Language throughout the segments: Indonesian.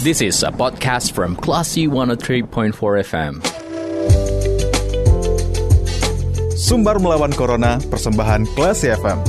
This is a podcast from Classy 103.4 FM. Sumbar melawan Corona, persembahan Classy FM.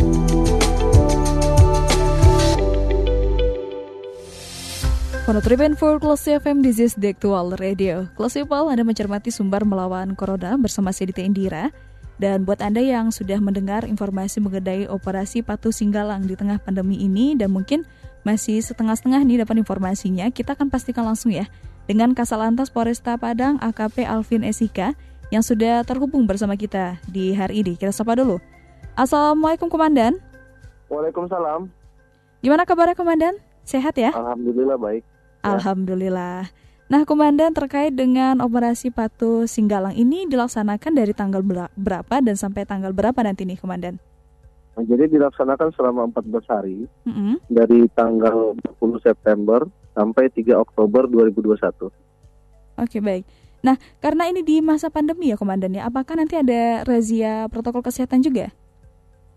Monotriben for Classy FM, this is the actual radio. Classy People, Anda mencermati sumber melawan Corona bersama saya Dita Indira. Dan buat Anda yang sudah mendengar informasi mengenai operasi patuh singgalang di tengah pandemi ini dan mungkin masih setengah-setengah nih dapat informasinya, kita akan pastikan langsung ya dengan Kasalantas Polresta Padang AKP Alvin Esika yang sudah terhubung bersama kita di hari ini. Kita sapa dulu. Assalamualaikum Komandan. Waalaikumsalam. Gimana kabarnya Komandan? Sehat ya? Alhamdulillah baik. Ya. Alhamdulillah. Nah, Komandan terkait dengan operasi Patuh Singgalang ini dilaksanakan dari tanggal berapa dan sampai tanggal berapa nanti nih, Komandan? Nah, jadi dilaksanakan selama 14 hari mm -hmm. dari tanggal 10 September sampai 3 Oktober 2021. Oke, baik. Nah, karena ini di masa pandemi ya, Komandan ya, apakah nanti ada razia protokol kesehatan juga?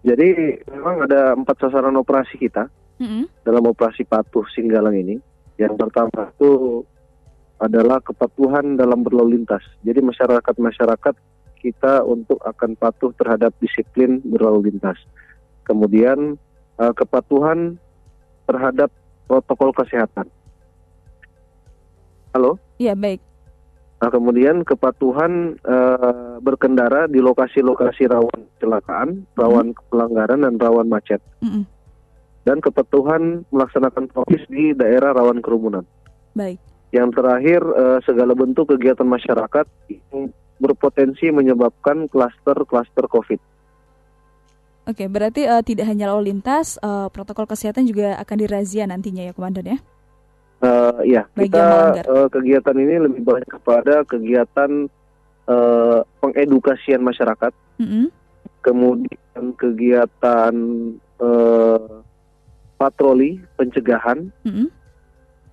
Jadi memang ada empat sasaran operasi kita mm -hmm. dalam operasi Patuh Singgalang ini. Yang pertama itu adalah kepatuhan dalam berlalu lintas. Jadi masyarakat-masyarakat kita untuk akan patuh terhadap disiplin berlalu lintas. Kemudian uh, kepatuhan terhadap protokol kesehatan. Halo? Iya, baik. Nah, kemudian kepatuhan uh, berkendara di lokasi-lokasi rawan kecelakaan, rawan mm. pelanggaran dan rawan macet. Mm -mm. Dan kepatuhan melaksanakan prokes di daerah rawan kerumunan. Baik. Yang terakhir uh, segala bentuk kegiatan masyarakat yang berpotensi menyebabkan klaster-klaster COVID. Oke, berarti uh, tidak hanya lalu lintas, uh, protokol kesehatan juga akan dirazia nantinya ya, Komandan ya? Uh, ya, Bagi kita uh, kegiatan ini lebih banyak kepada kegiatan uh, pengedukasian masyarakat, mm -hmm. kemudian kegiatan uh, patroli pencegahan. Mm -hmm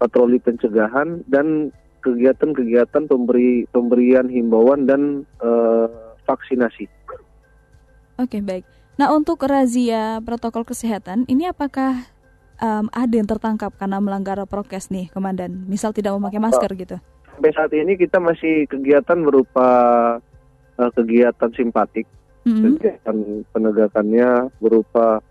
patroli pencegahan dan kegiatan-kegiatan pemberi pemberian himbauan dan uh, vaksinasi. Oke baik. Nah untuk razia protokol kesehatan ini apakah um, ada yang tertangkap karena melanggar prokes nih, komandan? Misal tidak memakai masker gitu? Sampai saat ini kita masih kegiatan berupa uh, kegiatan simpatik, mm -hmm. kegiatan penegakannya berupa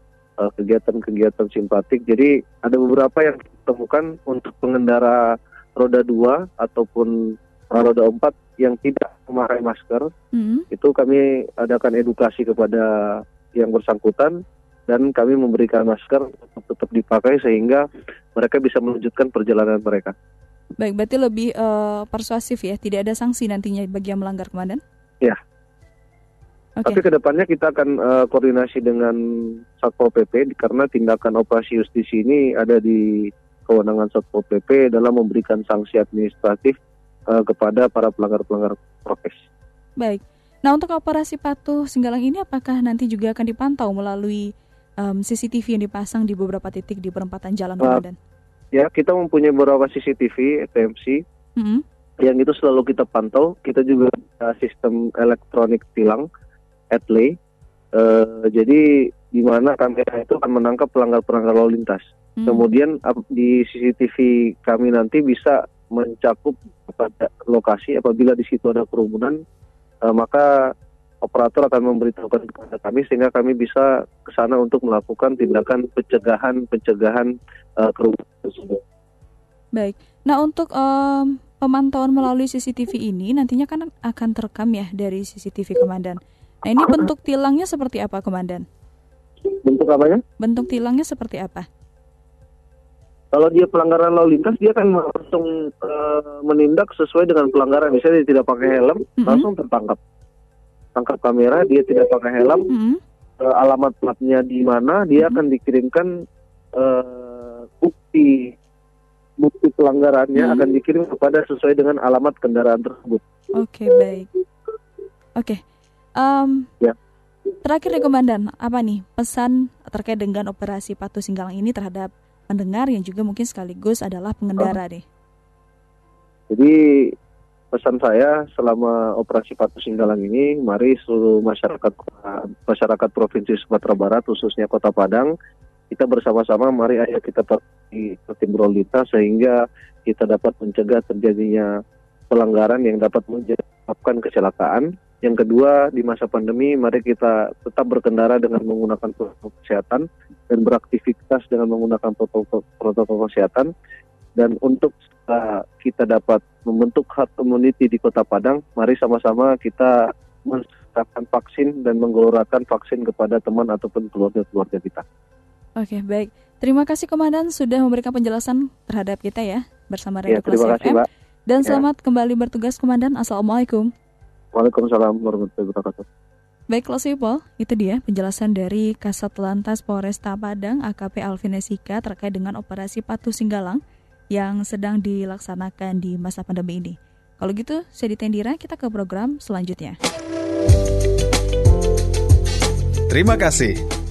Eh, kegiatan-kegiatan simpatik. Jadi ada beberapa yang ditemukan untuk pengendara roda dua ataupun roda empat yang tidak memakai masker. Mm-hmm. Itu kami adakan edukasi kepada yang bersangkutan dan kami memberikan masker untuk tetap dipakai sehingga mereka bisa melanjutkan perjalanan mereka. Baik, berarti lebih uh, persuasif ya, tidak ada sanksi nantinya bagi yang melanggar komandan? Ya, Okay. Tapi ke depannya kita akan uh, koordinasi dengan Satpol PP karena tindakan operasi justisi ini ada di kewenangan Satpol PP dalam memberikan sanksi administratif uh, kepada para pelanggar-pelanggar prokes. Baik. Nah untuk operasi patuh Singgalang ini apakah nanti juga akan dipantau melalui um, CCTV yang dipasang di beberapa titik di perempatan jalan uh, Ya kita mempunyai beberapa CCTV TMC mm -hmm. yang itu selalu kita pantau. Kita juga uh, sistem elektronik tilang Atley. Uh, jadi di mana kamera itu akan menangkap pelanggar-pelanggar lalu lintas. Hmm. Kemudian di CCTV kami nanti bisa mencakup pada lokasi apabila di situ ada kerumunan, uh, maka operator akan memberitahukan kepada kami sehingga kami bisa ke sana untuk melakukan tindakan pencegahan pencegahan uh, kerumunan tersebut. Baik. Nah untuk um, pemantauan melalui CCTV ini nantinya kan akan terekam ya dari CCTV komandan. Nah ini bentuk tilangnya seperti apa, Komandan? Bentuk apanya? Bentuk tilangnya seperti apa? Kalau dia pelanggaran lalu lintas, dia akan langsung uh, menindak sesuai dengan pelanggaran. Misalnya dia tidak pakai helm, mm -hmm. langsung tertangkap. Tangkap kamera, dia tidak pakai helm, mm -hmm. uh, alamat platnya di mana, dia mm -hmm. akan dikirimkan uh, bukti bukti pelanggarannya mm -hmm. akan dikirim kepada sesuai dengan alamat kendaraan tersebut. Oke, okay, baik. Oke. Okay. Um, ya. Terakhir nih Komandan, apa nih pesan terkait dengan operasi Patuh Singgalang ini terhadap pendengar yang juga mungkin sekaligus adalah pengendara deh? Jadi pesan saya selama operasi Patuh Singgalang ini, mari seluruh masyarakat masyarakat provinsi Sumatera Barat, khususnya Kota Padang, kita bersama-sama mari ayo kita tertib berlalu lintas sehingga kita dapat mencegah terjadinya pelanggaran yang dapat menyebabkan kecelakaan. Yang kedua, di masa pandemi, mari kita tetap berkendara dengan menggunakan protokol kesehatan dan beraktivitas dengan menggunakan protokol, protokol kesehatan. Dan untuk uh, kita dapat membentuk herd immunity di Kota Padang, mari sama-sama kita menserahkan vaksin dan menggelorakan vaksin kepada teman ataupun keluarga-keluarga kita. Oke, baik. Terima kasih Komandan sudah memberikan penjelasan terhadap kita ya bersama Radio ya, terima kasih, Mbak. Dan ya. selamat ya. kembali bertugas Komandan. Assalamualaikum. Waalaikumsalam warahmatullahi wabarakatuh. Baik, Close People, itu dia penjelasan dari Kasat Lantas Polresta Padang AKP Alvinesika terkait dengan operasi Patuh Singgalang yang sedang dilaksanakan di masa pandemi ini. Kalau gitu, saya Ditendira, kita ke program selanjutnya. Terima kasih.